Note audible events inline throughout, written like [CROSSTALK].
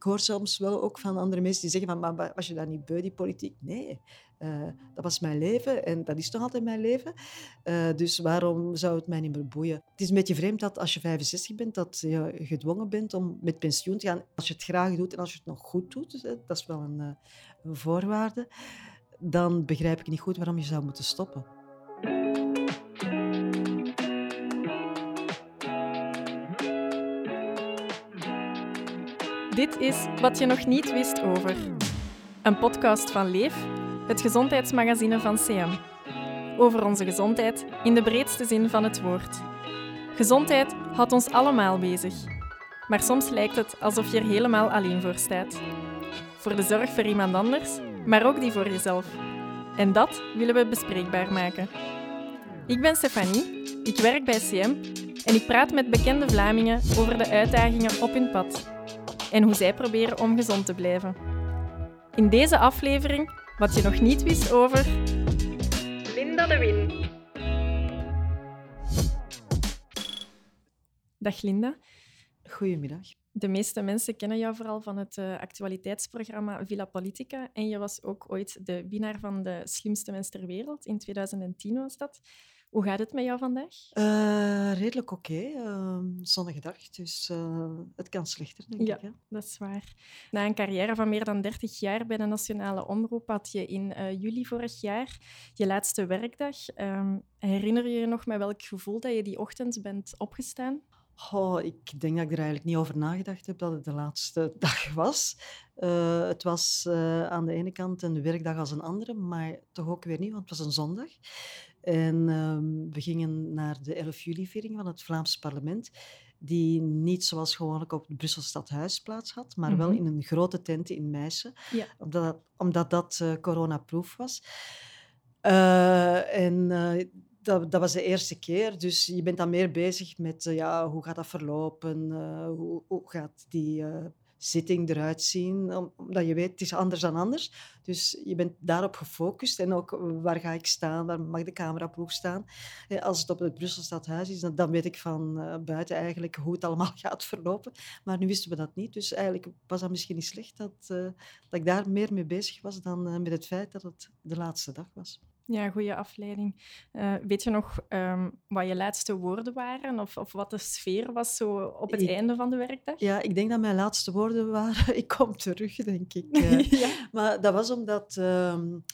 ik hoor soms wel ook van andere mensen die zeggen van, maar was je daar niet beu, die politiek? Nee, uh, dat was mijn leven en dat is nog altijd mijn leven. Uh, dus waarom zou het mij niet meer boeien? Het is een beetje vreemd dat als je 65 bent, dat je gedwongen bent om met pensioen te gaan. Als je het graag doet en als je het nog goed doet, dat is wel een, uh, een voorwaarde, dan begrijp ik niet goed waarom je zou moeten stoppen. Dit is Wat je nog niet wist over. Een podcast van Leef, het gezondheidsmagazine van CM. Over onze gezondheid in de breedste zin van het woord. Gezondheid houdt ons allemaal bezig. Maar soms lijkt het alsof je er helemaal alleen voor staat. Voor de zorg voor iemand anders, maar ook die voor jezelf. En dat willen we bespreekbaar maken. Ik ben Stefanie, ik werk bij CM en ik praat met bekende Vlamingen over de uitdagingen op hun pad en hoe zij proberen om gezond te blijven. In deze aflevering wat je nog niet wist over Linda de Win. Dag Linda. Goedemiddag. De meeste mensen kennen jou vooral van het uh, actualiteitsprogramma Villa Politica. En je was ook ooit de winnaar van de slimste mens ter wereld. In 2010 was dat. Hoe gaat het met jou vandaag? Uh, redelijk oké. Okay. Uh, zonnige dag, dus uh, het kan slechter, denk ja, ik. Ja, dat is waar. Na een carrière van meer dan 30 jaar bij de Nationale Omroep had je in juli vorig jaar je laatste werkdag. Um, herinner je je nog met welk gevoel dat je die ochtend bent opgestaan? Oh, ik denk dat ik er eigenlijk niet over nagedacht heb dat het de laatste [LAUGHS] dag was. het was aan de ene kant een werkdag als een andere, maar toch ook weer niet, want het was een zondag. En um, we gingen naar de 11 juli-viering van het Vlaams parlement, die niet zoals gewoonlijk op het Brussel Stadhuis plaats had, maar mm -hmm. wel in een grote tent in Meissen, ja. omdat, dat, omdat dat uh, coronaproof was. Uh, en uh, dat, dat, was de eerste keer, dus je bent dan meer bezig met ja, hoe gaat dat verlopen, hoe, hoe, gaat die zitting eruit zien. Omdat je weet, het is anders dan anders. Dus je bent daarop gefocust. En ook waar ga ik staan, waar mag de cameraploeg staan. Als het op het Brussel Stadhuis is, dan weet ik van uh, buiten eigenlijk hoe het allemaal [LAUGHS] gaat verlopen. Maar nu wisten we dat niet. Dus eigenlijk was dat misschien niet slecht dat, uh, dat ik daar meer mee bezig was dan met het feit dat het de laatste dag was. Ja, goede afleiding. Uh, weet je nog um, wat je laatste woorden waren of, of wat de sfeer was zo op het ik, einde van de werkdag? Ja, ik denk dat mijn laatste woorden waren: [LAUGHS] ik kom terug, denk ik. Ja. [LAUGHS] Maar dat was omdat. Um,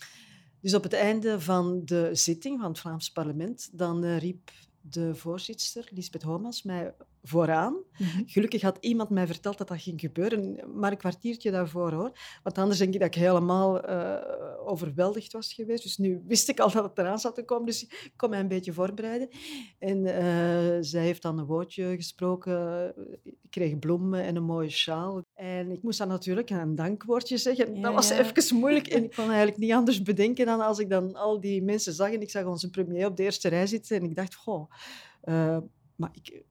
dus op het einde van de zitting van het Vlaams parlement, dan uh, riep de voorzitter, Lisbeth Homans, mij vooraan. Mm -hmm. Gelukkig had iemand mij verteld dat dat ging gebeuren, maar een kwartiertje daarvoor hoor. Want anders denk ik dat ik helemaal uh, overweldigd was geweest. Dus nu wist ik al dat het eraan zat te komen, dus ik kon mij een beetje voorbereiden. En uh, zij heeft dan een woordje gesproken. Ik kreeg bloemen en een mooie sjaal. En ik moest dan natuurlijk een dankwoordje zeggen. Ja, dat was ja. even moeilijk en ik kon eigenlijk niet anders bedenken dan als ik dan al die mensen zag en ik zag onze premier op de eerste rij zitten en ik dacht, goh, uh, maar ik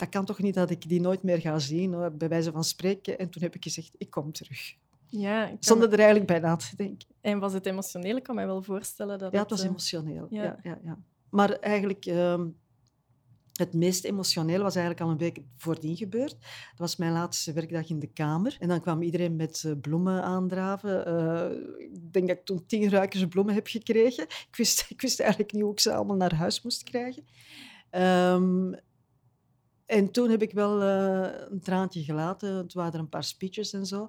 dat kan toch niet dat ik die nooit meer ga zien, hoor, bij wijze van spreken. En toen heb ik gezegd, ik kom terug. Ja, kan... Zonder er eigenlijk bij na te denken. En was het emotioneel? Ik kan me wel voorstellen dat Ja, het was emotioneel. Ja. Ja, ja, ja. Maar eigenlijk... Um, het meest emotioneel was eigenlijk al een week voordien gebeurd. Dat was mijn laatste werkdag in de Kamer. En dan kwam iedereen met bloemen aandraven. Uh, ik denk dat ik toen tien ruikers bloemen heb gekregen. Ik wist, [LAUGHS] ik wist eigenlijk niet hoe ik ze allemaal naar huis moest krijgen. Um, en toen heb ik wel uh, een traantje gelaten. Het waren er een paar speeches en zo.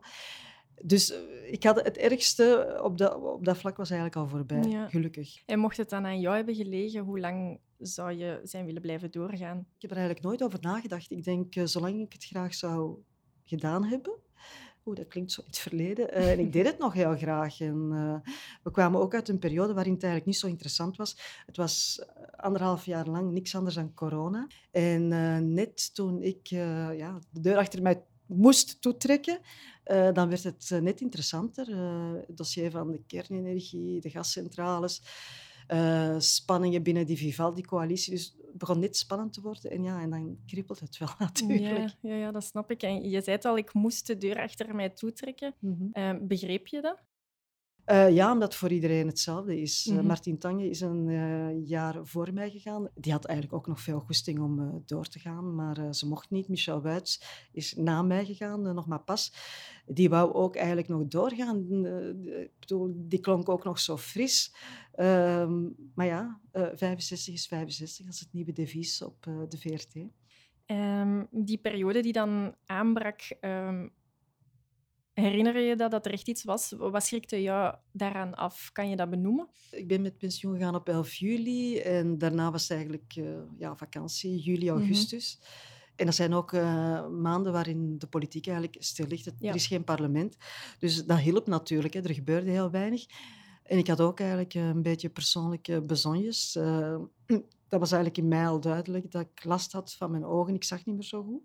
Dus ik had het ergste op dat, op dat vlak was eigenlijk al voorbij, ja. gelukkig. En mocht het dan aan jou hebben gelegen, hoe lang zou je zijn willen blijven doorgaan? Ik heb er eigenlijk nooit over nagedacht. Ik denk, uh, zolang ik het graag zou gedaan hebben, Oeh, dat klinkt zo in het verleden. Uh, en ik deed het nog heel graag. En, uh, we kwamen ook uit een periode waarin het eigenlijk niet zo interessant was. Het was anderhalf jaar lang niks anders dan corona. En net toen ik ja, de deur achter mij moest toetrekken, dan werd het net interessanter. het dossier van de kernenergie, de gascentrales. Spanningen binnen die Vivaldi-coalitie. Dus begon net spannend te worden. En ja, en dan kriebelt het wel [LAUGHS] natuurlijk. Ja, ja, ja dat snap ik. En je zei het al, ik moest de deur achter mij toetrekken. Mm -hmm. uh, begreep je dat? Uh, ja, omdat voor iedereen hetzelfde is. Mm -hmm. uh, Martin Tange is een uh, jaar voor mij gegaan. Die had eigenlijk ook nog veel goesting om door te gaan, maar ze mocht niet. Michel Wuits is na mij gegaan, nog maar pas. Die wou ook eigenlijk nog doorgaan. bedoel, die klonk ook nog zo fris. Ehm, maar ja, 65 is 65, dat is het nieuwe devies op de VRT. Um, die periode die dan aanbrak, um, herinner je dat dat er echt iets was? Wat schrikte jou daaraan af? Kan je dat benoemen? Ik ben met pensioen gegaan op 11 juli en daarna was het eigenlijk uh, ja, vakantie, juli, augustus. Mm -hmm. En dat zijn ook uh, maanden waarin de politiek eigenlijk stil ligt. Er ja. is geen parlement. Dus dat hielp natuurlijk. Hè. Er gebeurde heel weinig. En ik had ook eigenlijk een beetje persoonlijke bezonjes. Uh, [CLEARS THROAT] dat was eigenlijk in mei al duidelijk dat ik last had van mijn ogen. Ik zag niet meer zo goed.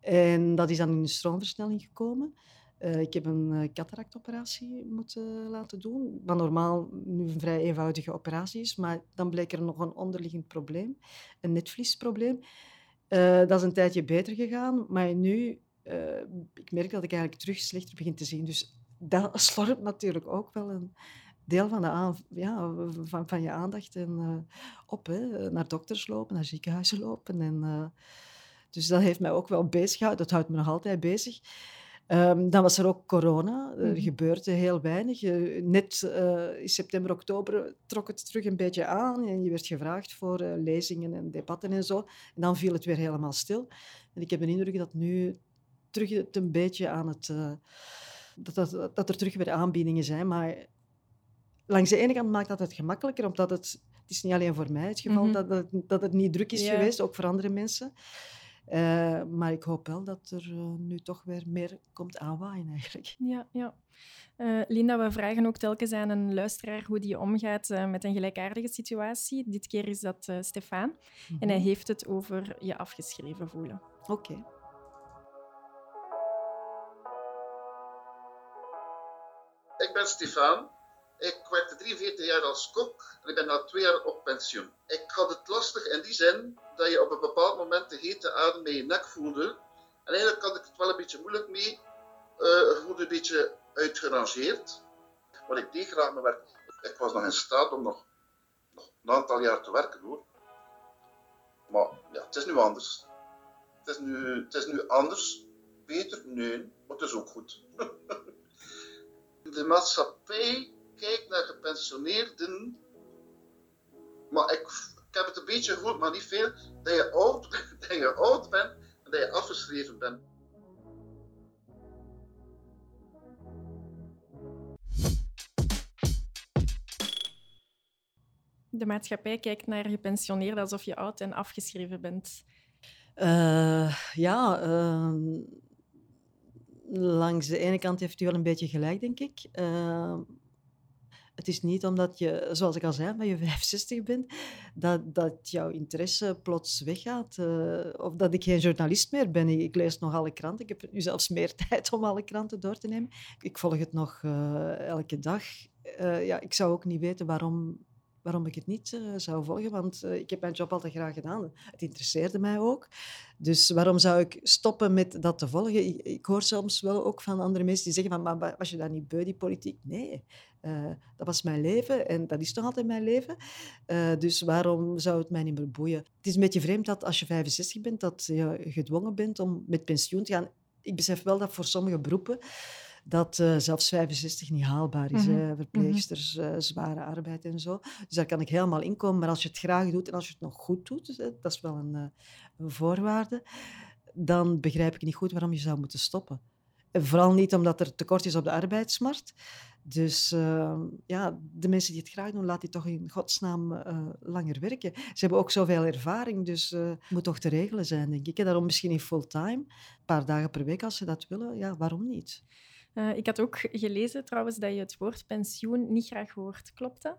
En dat is dan in de stroomversnelling gekomen. Uh, ik heb een uh, cataractoperatie moeten laten doen, wat normaal nu een vrij eenvoudige operatie is, maar dan bleek er nog een onderliggend probleem, een netvliesprobleem. Uh, dat is een tijdje beter gegaan, maar nu, ik merk dat ik eigenlijk terug slechter begin te zien. Dus dat [LAUGHS] slorpt natuurlijk ook wel een, deel van, de ja, van, van je aandacht en, uh, op. Hè. Naar dokters lopen, naar ziekenhuizen lopen. En, uh, dus dat heeft mij ook wel bezig gehouden. Dat houdt me nog altijd bezig. Um, dan was er ook corona. Er mm-hmm. gebeurde heel weinig. net uh, in september, oktober trok het terug een beetje aan. En je werd gevraagd voor lezingen en debatten en zo. En dan viel het weer helemaal stil. En ik heb de indruk dat nu terug het een beetje aan het... dat, dat, dat er terug weer aanbiedingen zijn. Maar langs de ene kant maakt dat het gemakkelijker, omdat het, het is niet alleen voor mij het geval mm -hmm. dat, het, dat het niet druk is yeah. geweest, ook voor andere mensen. Uh, maar ik hoop wel dat er uh, nu toch weer meer komt aanwaaien eigenlijk. Ja, ja. Uh, Linda, we vragen ook telkens aan een luisteraar hoe die omgaat met een gelijkaardige situatie. Dit keer is dat Stefan. Mm -hmm. En hij mhm. heeft het over je afgeschreven voelen. Oké. Okay. Ik ben Stefan. Ik werkte 43 jaar als kok en ik ben na twee jaar op pensioen. Ik had het lastig in die zin dat je op een bepaald moment de hete adem bij je nek voelde. En eigenlijk had ik het wel een beetje moeilijk mee. Uh, ik voelde een beetje uitgerangeerd. Maar ik deed graag mijn werk. Ik was nog in staat om nog, nog een aantal jaar te werken hoor. Maar ja, het is nu anders. Het is nu, het is nu anders. Beter? Nee, maar het is ook goed. [LAUGHS] de maatschappij kijk naar gepensioneerden, maar ik, ik heb het een beetje gehoord, maar niet veel, dat je oud, [LAUGHS] dat je oud bent en dat je afgeschreven bent. De maatschappij kijkt naar gepensioneerden alsof je oud en afgeschreven bent. Uh, ja, uh, langs de ene kant heeft u wel een beetje gelijk, denk ik. Uh, het is niet omdat je, zoals ik al zei, dat je [LAUGHS] 65 bent, dat, dat jouw interesse plots weggaat. Uh, of dat ik geen journalist meer ben. Ik, lees nog alle kranten. Ik heb nu zelfs meer [LAUGHS] tijd om alle kranten door te nemen. Ik volg het nog uh, elke dag. Uh, ja, ik zou ook niet weten waarom waarom ik het niet uh, zou volgen, want uh, ik heb mijn job altijd graag gedaan. Het interesseerde mij ook. Dus waarom zou ik stoppen met dat te volgen? Ik, hoor soms wel ook van andere mensen die zeggen van, maar was je daar niet beu, die politiek? Nee, uh, dat was mijn leven en dat is toch altijd mijn leven. dus waarom zou het mij niet meer boeien? Het is een beetje vreemd dat als je 65 bent, dat je gedwongen bent om met pensioen te gaan. Ik besef wel dat voor sommige beroepen dat uh, zelfs 65 niet haalbaar is. Mm -hmm. Verpleegsters, uh, zware arbeid en zo. Dus daar kan ik helemaal in komen. Maar als je het graag doet en als je het nog goed doet, dat is wel een, uh, een voorwaarde, dan begrijp ik niet goed waarom je zou moeten stoppen. En vooral niet omdat er tekort is op de arbeidsmarkt. Dus ja, de mensen die het graag doen, laat die toch in godsnaam langer werken. Ze hebben ook zoveel ervaring, dus het moet toch te regelen zijn, denk ik. En daarom misschien in fulltime, een paar dagen per week als ze dat willen. Ja, waarom niet? Uh, ik had ook gelezen trouwens dat je het woord pensioen niet graag hoort. Klopt dat?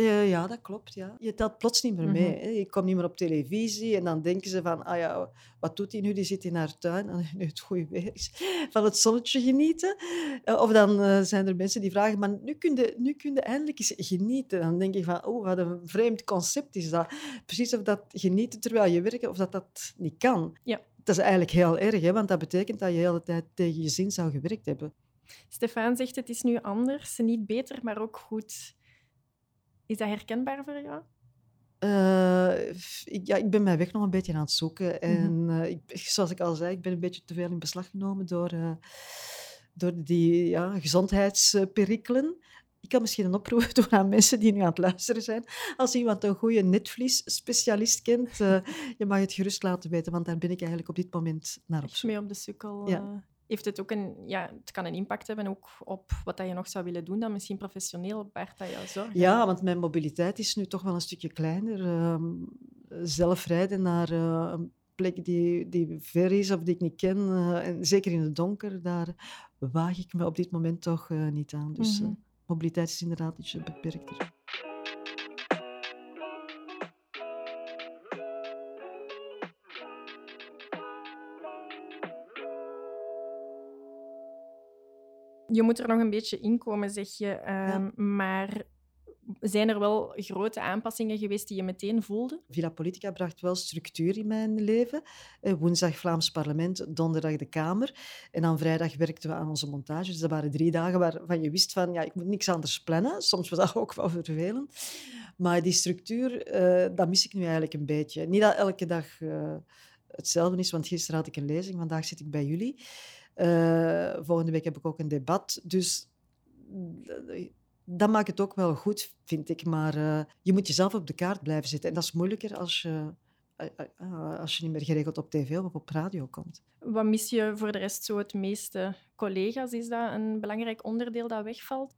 Uh, ja, dat klopt. Ja. Je telt plots niet meer mee. Mm -hmm. Je komt niet meer op televisie en dan denken ze van, ah ja, wat doet hij nu? Die zit in haar tuin en [LAUGHS] nu het goede weer is, van het zonnetje genieten. Uh, of dan uh, zijn er mensen die vragen, maar nu kun, je, nu kun je eindelijk eens genieten. Dan denk je van, oh, wat een vreemd concept is dat. Precies of dat genieten terwijl je werkt, of dat dat niet kan. Ja. Dat is eigenlijk heel erg, hè, want dat betekent dat je de hele tijd tegen je zin zou gewerkt hebben. Stefan zegt het is nu anders, niet beter, maar ook goed. Is dat herkenbaar voor jou? Uh, ik, ja, ik ben mijn weg nog een beetje aan het zoeken. Mhm. En uh, ik, [LAUGHS] zoals ik al zei, ik ben een beetje te veel in beslag genomen door, uh, door die ja, gezondheidsperikelen. Ik kan misschien een oproep [LAUGHS] doen aan mensen die nu aan het luisteren zijn. Als iemand een goede netvlies-specialist kent, [LAUGHS] je mag het gerust laten weten, want daar ben ik eigenlijk op dit moment naar op zoek. mee op de sukkel. Ja heeft het ook een, ja, het kan een impact hebben ook op wat dat je nog zou willen doen, dan misschien professioneel baart dat jou zorgen. Ja, want mijn mobiliteit is nu toch wel een stukje kleiner. Uh, zelf rijden naar uh, een plek die, die ver is of die ik niet ken, uh, en zeker in het donker, daar waag ik me op dit moment toch eh, niet aan. Dus mm -hmm. Mobiliteit is inderdaad ietsje beperkter. je moet er nog een beetje inkomen, zeg je. Um, ja. Maar zijn er wel grote aanpassingen geweest die je meteen voelde? Villa Politica bracht wel structuur in mijn leven. Woensdag Vlaams parlement, donderdag de Kamer. En dan vrijdag werkten we aan onze montage. Dus dat waren drie dagen waarvan je wist van, ja, ik moet niks anders plannen. Soms was dat [LAUGHS] ook wel vervelend. Maar die structuur, uh, dat mis ik nu eigenlijk een beetje. Niet dat elke dag uh, hetzelfde is, want gisteren had ik een lezing, vandaag zit ik bij jullie. Volgende week heb ik ook een debat. Dus dat maakt het ook wel goed, vind ik. Maar uh, je moet jezelf op de kaart blijven zitten. En dat is moeilijker als je, uh, als je niet meer geregeld op tv of op radio komt. Wat mis je voor de rest zo het meeste? Collega's, is dat een belangrijk onderdeel dat wegvalt?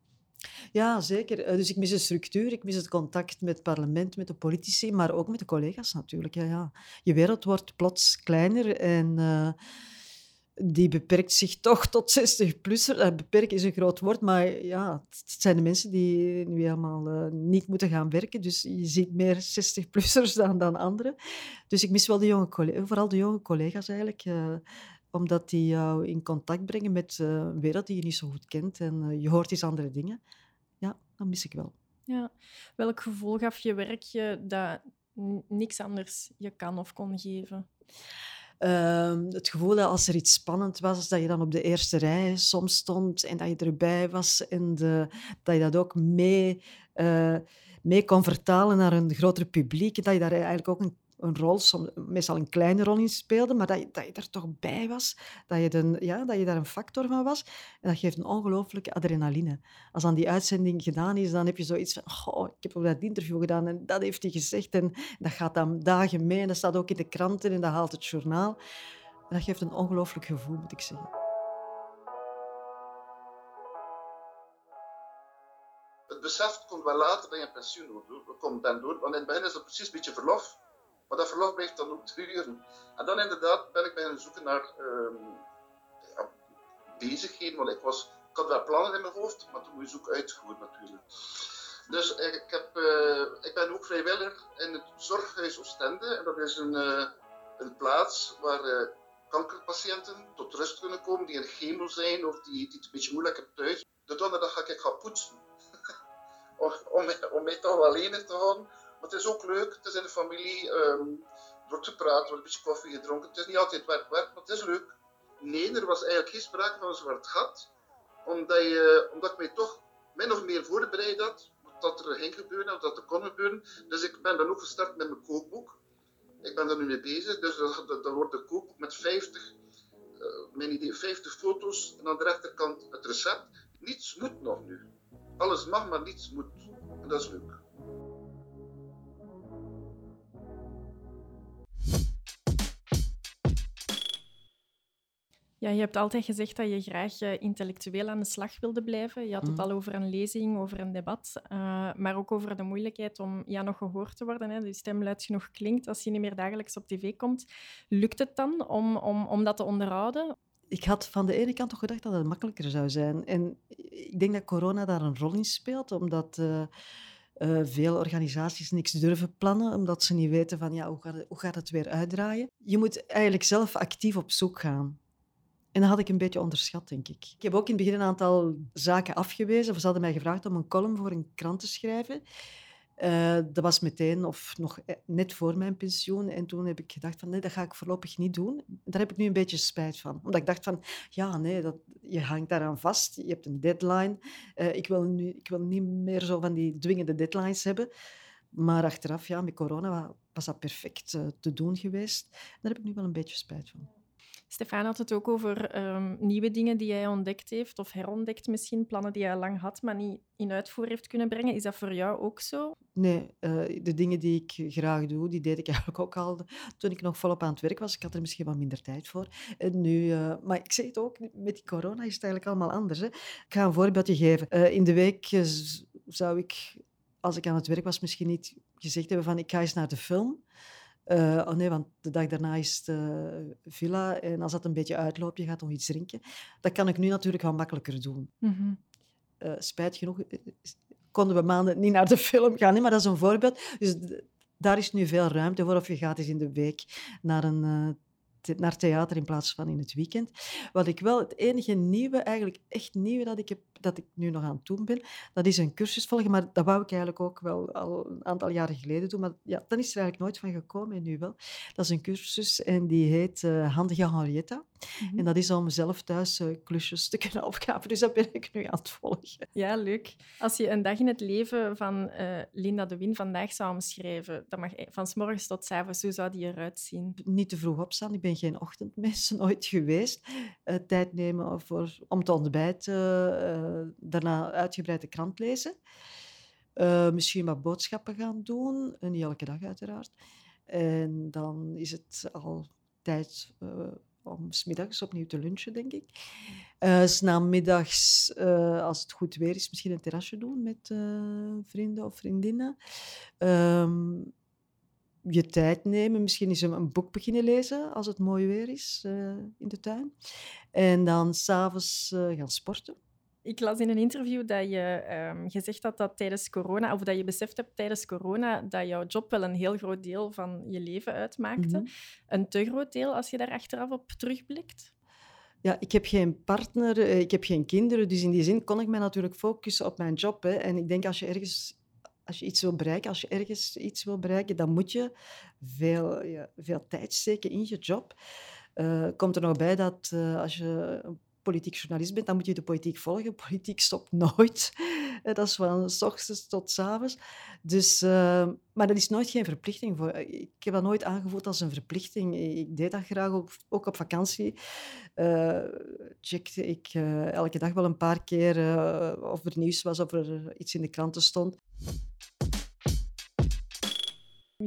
Ja, zeker. Dus ik mis de structuur, ik mis het contact met het parlement, met de politici, maar ook met de collega's natuurlijk. Ja, ja. Je wereld wordt plots kleiner en die beperkt zich toch tot 60 plusser. Uh, beperken is een groot woord, maar ja, het zijn de mensen die nu helemaal uh, niet moeten gaan werken. Dus je ziet meer 60-plussers dan, dan anderen. Dus ik mis wel de jonge collega's, vooral de jonge collega's eigenlijk. Uh, omdat die jou in contact brengen met een wereld die je niet zo goed kent. En je hoort eens andere dingen. Ja, dat mis ik wel. Ja. Welk gevoel gaf je werk je dat niks anders je kan of kon geven? Uh, het gevoel dat als er iets spannend was, dat je dan op de eerste rij soms stond en dat je erbij was en de, dat je dat ook mee, uh, mee kon vertalen naar een groter publiek. Dat je daar eigenlijk ook een, een rol, soms, meestal een kleine rol in speelde, maar dat je, dat je er toch bij was. Dat je, ja, dat je daar een factor van was. En dat geeft een ongelooflijke adrenaline. Als dan die uitzending gedaan is, dan heb je zoiets van... Oh, ik heb ook dat interview gedaan en dat heeft hij gezegd. En dat gaat dan dagen mee en dat staat ook in de kranten en dat haalt het journaal. En dat geeft een ongelooflijk gevoel, moet ik zeggen. Het besef komt wel later dat je pensioen komt dan door. Want in het begin is het precies een beetje verlof. Maar dat verlof blijft dan ook duren. En dan inderdaad ben ik beginnen zoeken naar um, ja, bezigheden. Want ik, was, ik had wel plannen in mijn hoofd, maar toen moet je ze ook uitvoeren natuurlijk. Dus ik, heb, uh, ik ben ook vrijwilliger in het Zorghuis Oostende. En dat is een, uh, een plaats waar uh, kankerpatiënten tot rust kunnen komen, die in chemo zijn of die, die het een beetje moeilijk hebben thuis. De donderdag ga ik gaan poetsen. [LAUGHS] om, om, om mij toch lenig te houden. Het is ook leuk, het is in de familie, um, er wordt gepraat, er wordt een beetje koffie gedronken. Het is niet altijd werk, werk, maar het is leuk. Nee, er was eigenlijk geen sprake van een zwart gat, omdat, je, omdat ik mij toch min of meer voorbereid had dat er ging gebeuren, of dat er kon gebeuren. Dus ik ben dan ook gestart met mijn kookboek. Ik ben er nu mee bezig, dus dan wordt een kookboek met 50, uh, mijn idee, 50 foto's en aan de rechterkant het recept. Niets moet nog nu. Alles mag, maar niets moet. En dat is leuk. Ja, je hebt altijd gezegd dat je graag intellectueel aan de slag wilde blijven. Je had het Mhm. al over een lezing, over een debat, uh, maar ook over de moeilijkheid om ja, nog gehoord te worden. Hè. Je stem luid genoeg klinkt als je niet meer dagelijks op tv komt. Lukt het dan om, om, om dat te onderhouden? Ik had van de ene kant toch gedacht dat het makkelijker zou zijn. En ik denk dat corona daar een rol in speelt, omdat uh, uh, veel organisaties niks durven plannen, omdat ze niet weten van ja, hoe, gaat het, hoe gaat het weer uitdraaien. Je moet eigenlijk zelf actief op zoek gaan. En dat had ik een beetje onderschat, denk ik. Ik heb ook in het begin een aantal zaken afgewezen. Ze hadden mij gevraagd om een column voor een krant te schrijven. Uh, dat was meteen of nog e, net voor mijn pensioen. En toen heb ik gedacht van nee, dat ga ik voorlopig niet doen. Daar heb ik nu een beetje spijt van. Omdat ik dacht van ja, nee, dat, je hangt daaraan vast. Je hebt een deadline. Uh, ik, wil nu, ik wil niet meer zo van die dwingende deadlines hebben. Maar achteraf, ja, met corona was dat perfect te doen geweest. Daar heb ik nu wel een beetje spijt van. Stefan had het ook over um, nieuwe dingen die hij ontdekt heeft, of herontdekt misschien, plannen die hij lang had, maar niet in uitvoer heeft kunnen brengen. Is dat voor jou ook zo? Nee, uh, de dingen die ik graag doe, die deed ik [LAUGHS] eigenlijk ook al toen ik nog volop aan het werk was. Ik had er misschien wat minder tijd voor. En nu, uh, maar ik zeg het ook, met die corona is het eigenlijk allemaal anders. Hè. Ik ga een voorbeeldje geven. Uh, in de week zou ik, als ik aan het werk was, misschien niet gezegd hebben van ik ga eens naar de film. Uh, oh nee, want de dag daarna is de villa. En als dat een beetje uitloopt, je gaat nog iets drinken. Dat kan ik nu natuurlijk wel makkelijker doen. Mm -hmm. uh, spijt genoeg eh, konden we maanden niet naar de [LAUGHS] film gaan. Nee, maar dat is een voorbeeld. Dus daar is nu veel ruimte voor. Of je gaat eens in de week naar een uh, naar theater in plaats van in het weekend. Wat ik wel, het enige nieuwe, eigenlijk echt nieuwe dat ik, heb, dat ik nu nog aan het doen ben, dat is een cursus volgen. Maar dat wou ik eigenlijk ook wel al een aantal jaren geleden doen. Maar ja, dan is er eigenlijk nooit van gekomen en nu wel. Dat is een cursus en die heet uh, Handige Henrietta. Mhm. En dat is om zelf thuis uh, klusjes te kunnen [LAUGHS] opgaven. Dus dat ben ik nu aan het volgen. Ja, leuk. Als je een dag in het leven van uh, Linda de Win vandaag zou omschrijven, dan mag van s morgens tot s avonds, hoe zou die eruit zien? Niet te vroeg opstaan. Ik ben geen ochtendmens [LAUGHS] nooit geweest. Tijd nemen voor, om te ontbijten, daarna uitgebreid de krant lezen. misschien wat boodschappen gaan doen. niet elke dag uiteraard. En dan is het al tijd om smiddags opnieuw te lunchen, denk ik. Uh, s als het goed weer is, misschien een terrasje doen met vrienden of vriendinnen. Um, je tijd nemen, misschien eens een, een, boek beginnen lezen als het mooi weer is in de tuin. En dan s'avonds gaan sporten. Ik las in een interview dat je um, gezegd had dat tijdens corona, of dat je beseft hebt tijdens corona, dat jouw job wel een heel groot deel van je leven uitmaakte. Mm -hmm. Een te groot deel als je daar achteraf op terugblikt? Ja, ik heb geen partner, eh, ik heb geen kinderen, dus in die zin kon ik mij natuurlijk focussen op mijn job. Hè. En ik denk als je ergens als je iets wil bereiken, als je ergens iets wil bereiken, dan moet je veel, ja, veel tijd steken in je job. Uh, komt er nog bij dat uh, als je politiek journalist bent, dan moet je de politiek volgen. Politiek stopt nooit. [LAUGHS] Dat is van s ochtends tot s avonds. Dus, uh, maar dat is nooit geen verplichting. Voor. Ik heb dat nooit aangevoeld als een verplichting. Ik deed dat graag, ook, ook op vakantie. Uh, checkte ik elke dag wel een paar keer of er nieuws was, of er iets in de kranten stond.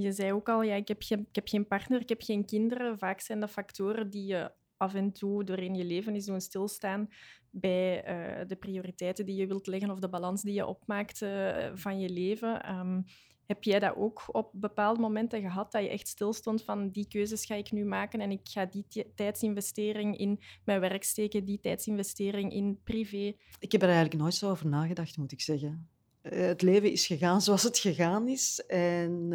Je zei ook al, ja, ik, heb geen, ik heb geen partner, ik heb geen kinderen. Vaak zijn dat factoren die je af en toe doorheen je leven is doen stilstaan bij uh, de prioriteiten die je wilt leggen of de balans die je opmaakt uh, van je leven. Um, heb jij dat ook op bepaalde momenten gehad, dat je echt stilstond van die keuzes ga ik nu maken en ik ga die tijdsinvestering in mijn werk steken, die tijdsinvestering in privé? Ik heb er eigenlijk nooit zo over nagedacht, moet ik zeggen. Uh, het leven is gegaan zoals het gegaan is en...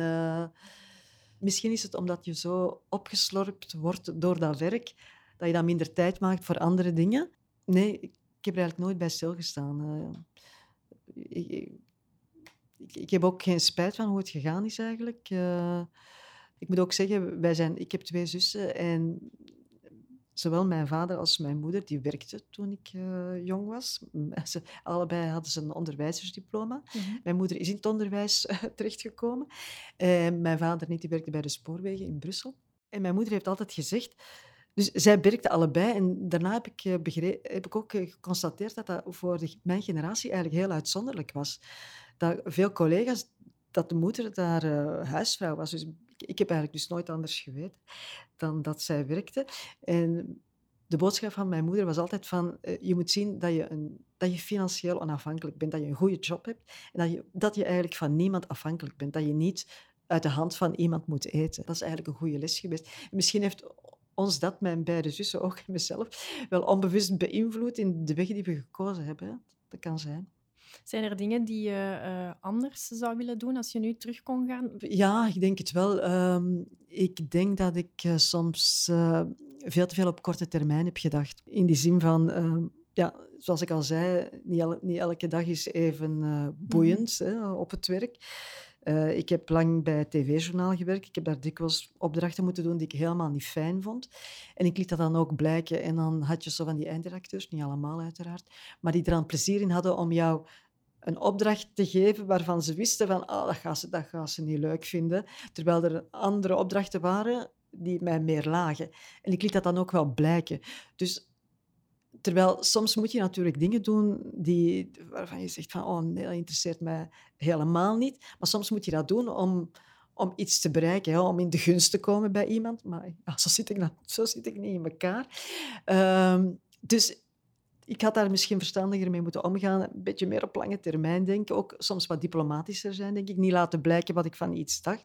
Misschien is het omdat je zo opgeslorpt wordt door dat werk, dat je dan minder tijd maakt voor andere dingen. Nee, ik, heb er eigenlijk nooit bij stilgestaan. Uh, ik, ik, ik, heb ook geen spijt van hoe het gegaan is eigenlijk. Uh, ik moet ook zeggen, wij zijn, ik heb twee zussen en zowel mijn vader als mijn moeder, die werkten toen ik uh, jong was. [LAUGHS] Ze, allebei hadden ze een onderwijzersdiploma. Mm -hmm. Mijn moeder is in het onderwijs [LAUGHS] terechtgekomen. En mijn vader niet, die werkte bij de spoorwegen in Brussel. En mijn moeder heeft altijd gezegd, dus zij werkten allebei. En daarna heb ik, eh, heb ik ook eh, geconstateerd dat dat voor mijn generatie eigenlijk heel uitzonderlijk was. Dat veel collega's, dat de moeder daar uh, huisvrouw was. Dus ik, heb eigenlijk dus nooit anders geweten dan dat zij werkte. En de boodschap van mijn moeder was altijd van, je moet zien dat je, een, dat je financieel onafhankelijk bent, dat je een goede job hebt en dat je, dat je eigenlijk van niemand afhankelijk bent, dat je niet uit de hand van iemand moet eten. Dat is eigenlijk een goede les geweest. En misschien heeft ons dat, mijn beide zussen, ook [LAUGHS] en mezelf, wel onbewust beïnvloed in de weg die we gekozen hebben. Dat kan zijn. Zijn er dingen die je uh, anders zou willen doen als je nu terug kon gaan? Ja, ik denk het wel. Um, ik denk dat ik uh, soms uh, veel te veel op korte termijn heb gedacht. In die zin van, ehm, ja, zoals ik al zei, niet, el niet, elke dag is even boeiend mm -hmm. hè, op het werk. Uh, ik heb lang bij het tv-journaal gewerkt. Ik heb daar dikwijls opdrachten moeten doen die ik helemaal niet fijn vond. En ik liet dat dan ook blijken. En dan had je zo van die eindredacteurs, niet allemaal uiteraard, maar die er aan plezier in hadden om jou een opdracht te geven waarvan ze wisten van oh, dat, gaan ze, dat gaan ze niet leuk vinden. Terwijl er andere opdrachten waren die mij meer lagen. En ik liet dat dan ook wel blijken. Dus terwijl soms moet je natuurlijk dingen doen die, waarvan je zegt van oh dat interesseert mij helemaal niet. Maar soms moet je dat doen om, om iets te bereiken, hè, om in de gunst te komen bij iemand. Maar ja, zo, zit ik dan, zo zit ik niet in elkaar. Um, dus ik had daar misschien verstandiger mee moeten omgaan. Een beetje meer op lange termijn denken. Ook soms wat diplomatischer zijn, denk ik. Niet laten blijken wat ik van iets dacht.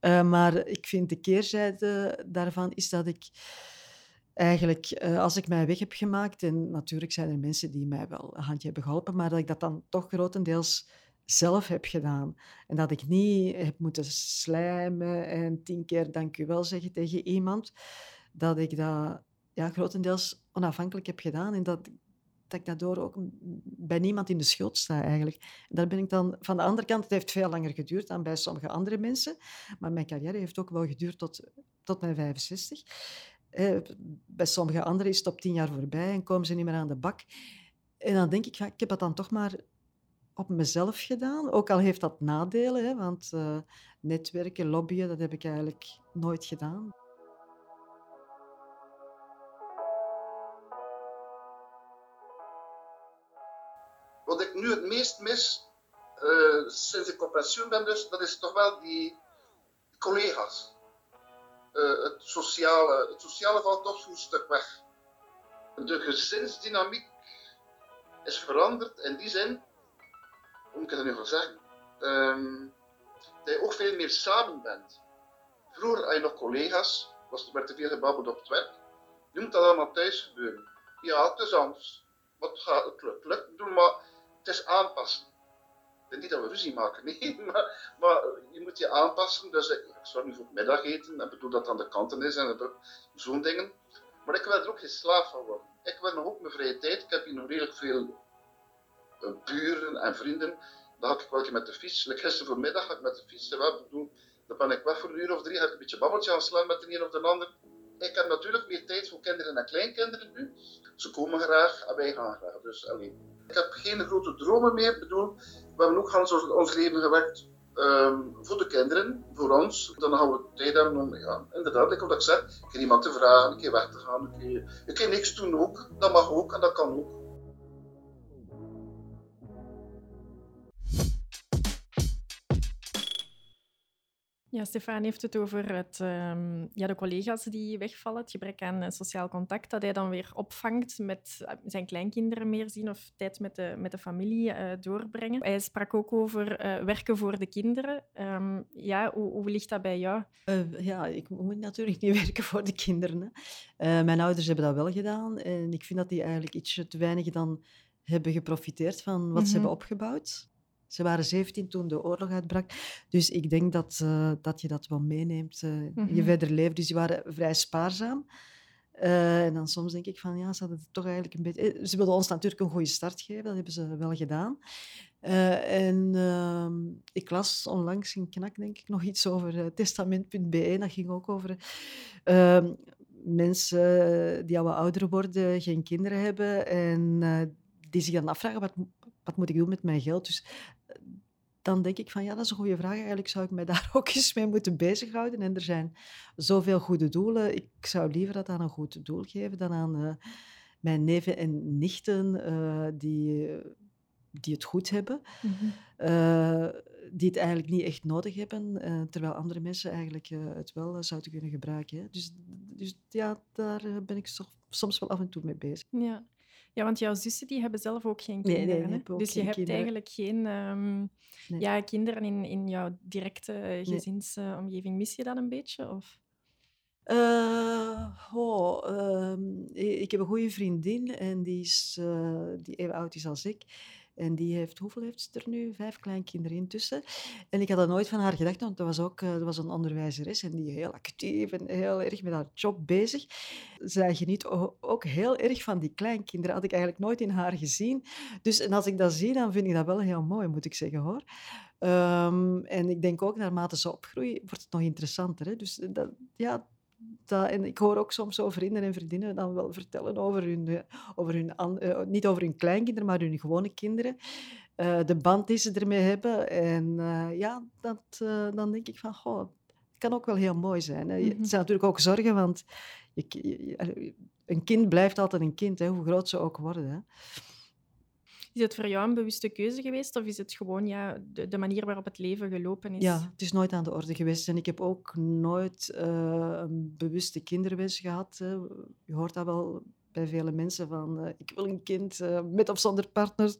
Uh, maar ik vind de keerzijde daarvan is dat ik eigenlijk, uh, als ik mij weg heb gemaakt, en natuurlijk zijn er mensen die mij wel een handje hebben geholpen, maar dat ik dat dan toch grotendeels zelf heb gedaan. En dat ik niet heb moeten slijmen en tien keer dank u wel zeggen tegen iemand. Dat ik dat ja, grotendeels onafhankelijk heb gedaan en dat, dat ik daardoor ook bij niemand in de schuld sta eigenlijk. En daar ben ik dan van de andere kant, het heeft veel langer geduurd dan bij sommige andere mensen, maar mijn carrière heeft ook wel geduurd tot, tot mijn 65. Eh, bij sommige anderen is het op tien jaar voorbij en komen ze niet meer aan de bak. En dan denk ik, ik heb dat dan toch maar op mezelf gedaan. Ook al heeft dat nadelen, hè, want uh, netwerken, lobbyen, dat heb ik eigenlijk nooit gedaan. Wat ik nu het meest mis, uh, sinds ik op pensioen ben dus, dat is toch wel die collega's. Uh, het, sociale, het sociale valt toch een stuk weg. De gezinsdynamiek is veranderd in die zin, hoe moet ik het nu van zeggen, um, dat je ook veel meer samen bent. Vroeger had je nog collega's, was er werd te veel gebabbeld op het werk. Nu moet dat allemaal thuis gebeuren. Ja, het is anders. Wat gaat het lukt, Doe maar het is aanpassen. Denk niet dat we ruzie maken, nee, [LAUGHS] maar, maar je moet je aanpassen. Dus ik, zou nu voor het middageten, en bedoel dat aan de kanten is en zo'n dingen. Maar ik wil er ook geen slaaf van worden. Ik wil nog ook mijn vrije tijd. Ik heb hier nog redelijk veel uh, buren en vrienden. Dan ga ik wel met de fiets. Like gisteren voormiddag ga ik met de fiets. Wel, bedoel, dan ben ik weg voor een uur of drie. Ga ik een beetje babbeltje aan slaan met de een of de ander. Ik heb natuurlijk meer tijd voor kinderen en kleinkinderen nu. Ze komen graag en wij gaan graag. Dus alleen. Ik heb geen grote dromen meer. Bedoel, we hebben ook ons, ons leven gewerkt um, voor de kinderen, voor ons. Dan gaan we tijd hebben om, ja, inderdaad, ik wat ik zeg, een keer iemand te vragen, een keer weg te gaan, een keer, een keer niks doen ook. Dat mag ook en dat kan ook. Ja, Stefan heeft het over het, um, ja, de collega's die wegvallen, het gebrek aan uh, sociaal contact, dat hij dan weer opvangt met uh, zijn kleinkinderen meer zien of tijd met de, met de familie uh, doorbrengen. Hij sprak ook over werken voor de kinderen. Um, ja, hoe, hoe, ligt dat bij jou? ja, ik moet natuurlijk niet [LAUGHS] werken voor de kinderen. Hè. mijn ouders hebben dat wel gedaan en ik vind dat die eigenlijk ietsje te weinig dan hebben geprofiteerd van wat mm -hmm. ze mhm. hebben opgebouwd. Ze waren 17 toen de oorlog uitbrak. Dus ik denk dat, uh, dat je dat wel meeneemt uh, mm -hmm. je mhm. verder leven. Dus die waren vrij spaarzaam. Uh, en dan soms denk ik van, ja, ze hadden het toch eigenlijk een beetje... Ze wilden ons natuurlijk een goede start geven, dat hebben ze wel gedaan. en ehm, ik las onlangs in Knak, denk ik, nog iets over testament.be. Dat ging ook over ehm, mensen die al wat ouder worden, geen kinderen hebben en die zich dan afvragen, wat, wat moet ik doen met mijn geld? Dus eh, dan denk ik van ja, dat is een goede vraag. Eigenlijk zou ik mij [LAUGHS] daar ook eens mee moeten bezighouden. En er zijn zoveel goede doelen. Ik zou liever dat aan een goed doel geven dan aan uh, mijn neven en nichten uh, die, die het goed hebben. Mm -hmm. uh, die het eigenlijk niet echt nodig hebben, terwijl andere mensen eigenlijk het wel zouden kunnen gebruiken. Hè. Dus, dus ja, daar ben ik soms wel af en toe mee bezig. Ja. Ja, want jouw zussen die hebben zelf ook geen kinderen. Nee, nee, dus je hebt kinderen. eigenlijk geen um, nee. ja, kinderen in, in jouw directe gezinsomgeving. Mis je dat een beetje? Of? Uh, oh, ik heb een goede vriendin en die is uh, die even oud is als ik. En die heeft, hoeveel heeft ze er nu? Vijf kleinkinderen intussen. En ik had dat nooit van haar gedacht, want dat was ook dat was een onderwijzeres en die heel actief en heel erg met haar job bezig. Zij geniet ook heel erg van die kleinkinderen. Had ik eigenlijk nooit in haar gezien. Dus en als ik dat zie, dan vind ik dat wel heel mooi, moet ik zeggen hoor. Ehm, en ik denk ook, naarmate ze opgroeien, wordt het nog interessanter. Hè? Dus dat, ja, dat, en ik hoor ook soms zo vrienden en vriendinnen dan wel vertellen over hun, eh, over hun uh, niet over hun kleinkinderen, maar hun gewone kinderen. Uh, de band die ze ermee hebben. En ja, dat, dan denk ik van, goh, het kan ook wel heel mooi zijn. Hè. Het zijn natuurlijk ook zorgen, want je, een kind blijft altijd een kind, hè, hoe groot ze ook worden. Hè. Is het voor jou een bewuste keuze geweest of is het gewoon ja, de, manier waarop het leven gelopen is? Ja, het is nooit aan de orde geweest. En ik heb ook nooit uh, een bewuste kinderwens gehad. Je hoort dat wel bij vele mensen van uh, ik wil een kind uh, met of zonder partner.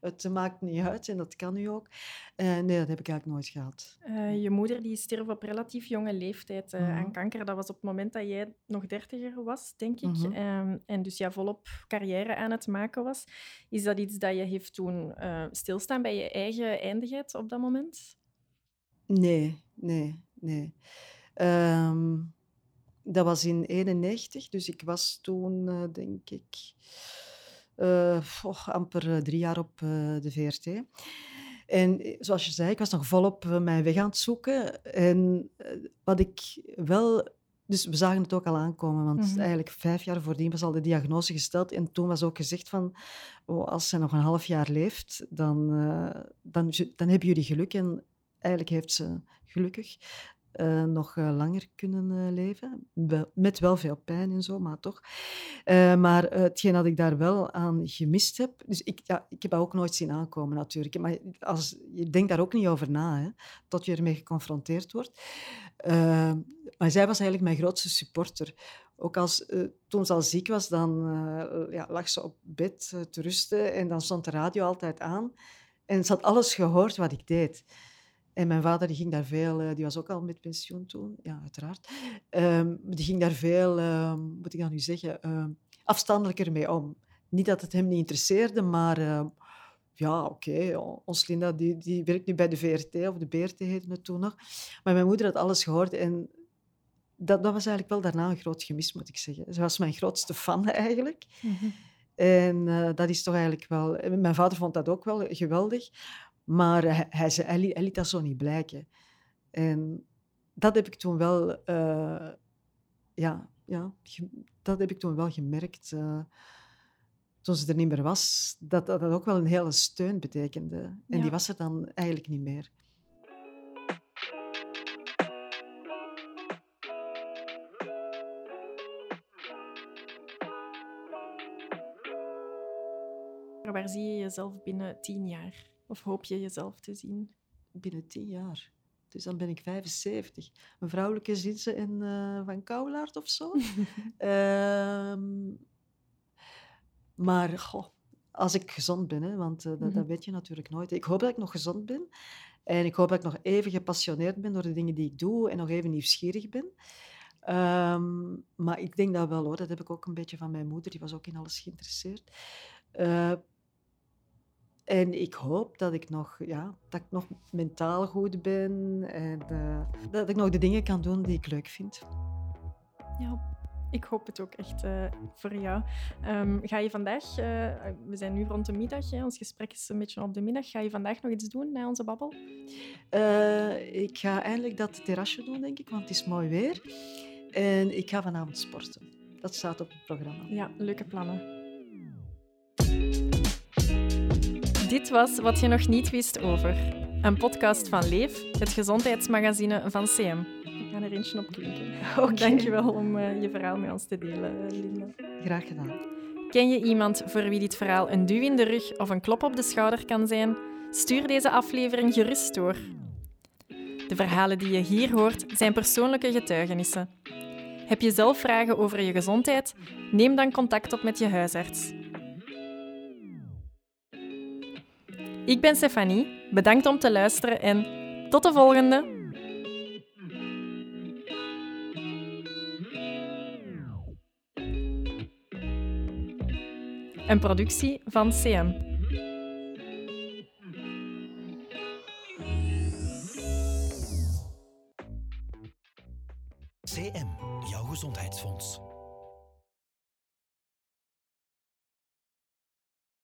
Het maakt niet uit en dat kan nu ook. Uh, nee, dat heb ik eigenlijk nooit gehad. je moeder die stierf op relatief jonge leeftijd -hmm. aan kanker. Dat was op het moment dat jij nog dertiger was, denk ik. -hmm. um, en dus ja, volop carrière aan het maken was. Is dat iets dat je heeft toen stilstaan bij je eigen eindigheid op dat moment? Nee, nee, nee. Um, dat was in 91, dus ik was toen, uh, denk ik, uh, oh, amper drie jaar op de VRT. En zoals je zei, ik was nog volop mijn weg aan het zoeken. En wat ik wel... Dus we zagen het ook al aankomen, want mm -hmm. eigenlijk vijf jaar voordien was al de diagnose gesteld. En toen was ook gezegd van, oh, als ze nog een half jaar leeft, dan, dan, dan hebben jullie geluk. En eigenlijk heeft ze gelukkig uh, nog uh, langer kunnen uh, leven. Met wel veel pijn en zo, maar toch. maar hetgeen dat ik daar wel aan gemist heb... Dus ik, ja, ik heb dat ook nooit zien aankomen, natuurlijk. Maar als, je denkt daar ook niet over na, hè, tot je ermee geconfronteerd wordt. maar zij was eigenlijk mijn grootste supporter. Ook als, toen ze al ziek was, dan ja, lag ze op bed te rusten en dan stond de radio altijd aan. En ze had alles gehoord wat ik deed. En mijn vader die ging daar veel, uh, die was ook al met pensioen toen, ja, uiteraard. Um, die ging daar veel, uh, moet ik dan nu zeggen, uh, afstandelijker mee om. Niet dat het hem niet interesseerde, maar ja, oké, okay, ons Linda die, die werkt nu bij de VRT, of de BRT heette het toen nog. Maar mijn moeder had alles gehoord en dat, dat was eigenlijk wel daarna een groot gemis, moet ik zeggen. Ze was mijn grootste fan [LAUGHS] eigenlijk. Mm -hmm. En uh, dat is toch eigenlijk wel... Mijn vader vond dat ook wel geweldig. Maar hij, hij, hij, hij, liet dat zo niet blijken. En dat heb ik toen wel, uh, ja, ja, dat heb ik toen wel gemerkt. Uh, toen ze er niet meer was, dat dat ook wel een hele steun betekende. En ja. die was er dan eigenlijk niet meer. Waar zie je jezelf binnen tien jaar? Of hoop je jezelf te zien? Binnen tien jaar. Dus dan ben ik 75. Een vrouwelijke zin in uh, Van Kouwlaard of zo. um, [LAUGHS] maar goh, als ik gezond ben, hè, want uh, dat, dat, mhm. weet je natuurlijk nooit. Ik hoop dat ik nog gezond ben. En ik hoop dat ik nog even gepassioneerd ben door de dingen die ik doe en nog even nieuwsgierig ben. Um, maar ik denk dat wel hoor. Dat heb ik ook een beetje van mijn moeder. Die was ook in alles geïnteresseerd. Uh, en ik hoop dat ik nog, ja, dat ik nog mentaal goed ben en uh, dat ik nog de dingen kan doen die ik leuk vind. Ja, ik hoop het ook echt uh, voor jou. Um, ga je vandaag, uh, we zijn nu rond de middag, hè, ons gesprek is een beetje op de middag. Ga je vandaag nog iets doen na onze babbel? ik ga eindelijk dat terrasje doen, denk ik, want het is mooi weer. En ik ga vanavond sporten. Dat staat op het programma. Ja, leuke plannen. Dit was Wat je nog niet wist over. Een podcast van Leef, het gezondheidsmagazine van CM. Ik ga er eentje op klinken. [LAUGHS] Okay. [LAUGHS] Dankjewel om uh, je verhaal met ons te delen, Linda. Graag gedaan. Ken je iemand voor wie dit verhaal een duw in de rug of een klop op de schouder kan zijn? Stuur deze aflevering gerust door. De verhalen die je hier hoort zijn persoonlijke getuigenissen. Heb je zelf vragen over je gezondheid? Neem dan contact op met je huisarts. Ik ben Stefanie, bedankt om te luisteren en tot de volgende! Een productie van CM. CM, jouw gezondheidsfonds.